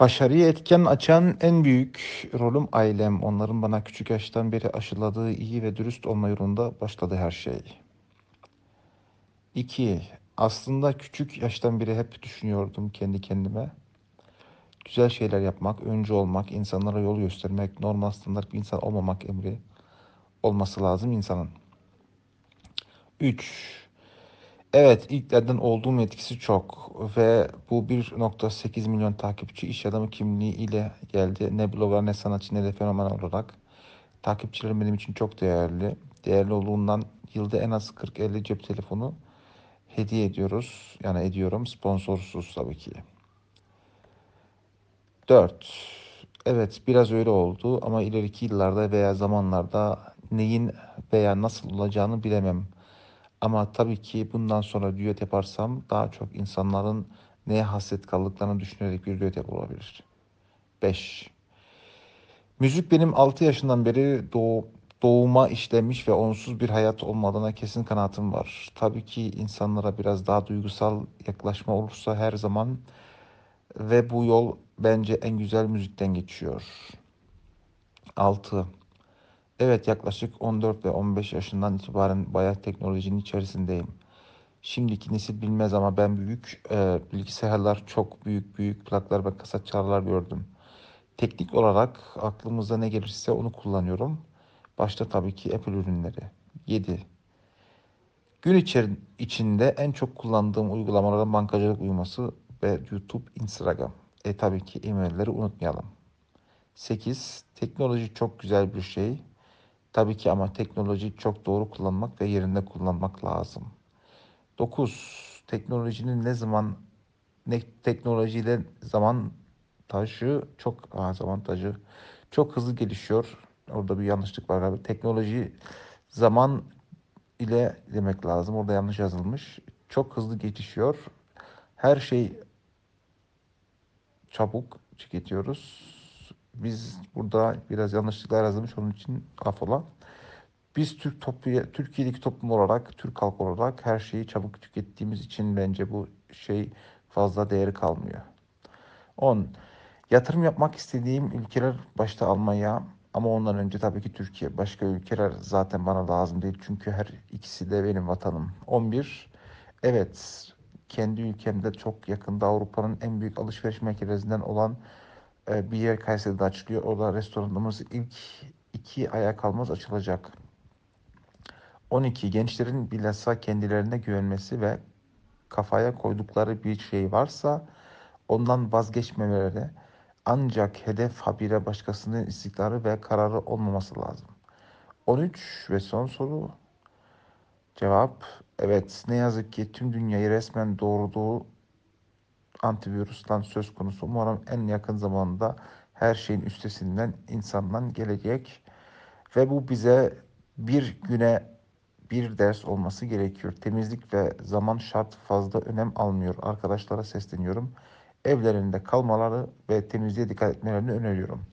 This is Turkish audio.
Başarıyı etken açan en büyük rolüm ailem. Onların bana küçük yaştan beri aşıladığı iyi ve dürüst olma yolunda başladı her şey. 2. Aslında küçük yaştan beri hep düşünüyordum kendi kendime. Güzel şeyler yapmak, öncü olmak, insanlara yol göstermek, normal standart bir insan olmamak emri olması lazım insanın. 3. Evet, ilklerden olduğum etkisi çok ve bu 1.8 milyon takipçi iş adamı kimliği ile geldi. Ne blogger ne sanatçı ne de fenomen olarak. Takipçilerim benim için çok değerli. Değerli olduğundan yılda en az 40-50 cep telefonu hediye ediyoruz. Yani ediyorum sponsorsuz tabii ki. 4. Evet biraz öyle oldu ama ileriki yıllarda veya zamanlarda neyin veya nasıl olacağını bilemem. Ama tabii ki bundan sonra düet yaparsam daha çok insanların neye hasret kaldıklarını düşünerek bir düet yapılabilir. 5. Müzik benim 6 yaşından beri doğ, doğuma işlemiş ve onsuz bir hayat olmadığına kesin kanaatim var. Tabii ki insanlara biraz daha duygusal yaklaşma olursa her zaman ve bu yol bence en güzel müzikten geçiyor. 6. Evet yaklaşık 14 ve 15 yaşından itibaren bayağı teknolojinin içerisindeyim. Şimdiki nesil bilmez ama ben büyük e, bilgisayarlar çok büyük büyük plaklar ve kaset çalarlar gördüm. Teknik olarak aklımıza ne gelirse onu kullanıyorum. Başta tabii ki Apple ürünleri. 7. Gün içer içinde en çok kullandığım uygulamalardan bankacılık uyuması ve YouTube, Instagram. E tabii ki e-mailleri unutmayalım. 8. Teknoloji çok güzel bir şey. Tabii ki ama teknolojiyi çok doğru kullanmak ve yerinde kullanmak lazım. 9. Teknolojinin ne zaman ne teknolojiyle zaman taşı çok avantajı çok hızlı gelişiyor. Orada bir yanlışlık var galiba. Teknoloji zaman ile demek lazım. Orada yanlış yazılmış. Çok hızlı gelişiyor. Her şey çabuk tüketiyoruz. Biz burada biraz yanlışlıklar yazılmış onun için affola. Biz Türk toplu, Türkiye'deki toplum olarak, Türk halkı olarak her şeyi çabuk tükettiğimiz için bence bu şey fazla değeri kalmıyor. 10. Yatırım yapmak istediğim ülkeler başta Almanya ama ondan önce tabii ki Türkiye. Başka ülkeler zaten bana lazım değil çünkü her ikisi de benim vatanım. 11. Evet, kendi ülkemde çok yakında Avrupa'nın en büyük alışveriş merkezlerinden olan e, bir yer Kayseri'de açılıyor. Orada restoranımız ilk iki aya kalmaz açılacak. 12. Gençlerin bilhassa kendilerine güvenmesi ve kafaya koydukları bir şey varsa ondan vazgeçmemeleri ancak hedef habire başkasının istikrarı ve kararı olmaması lazım. 13 ve son soru cevap evet ne yazık ki tüm dünyayı resmen doğurduğu antivirüsden söz konusu. Umarım en yakın zamanda her şeyin üstesinden insandan gelecek ve bu bize bir güne bir ders olması gerekiyor. Temizlik ve zaman şart fazla önem almıyor. Arkadaşlara sesleniyorum. Evlerinde kalmaları ve temizliğe dikkat etmelerini öneriyorum.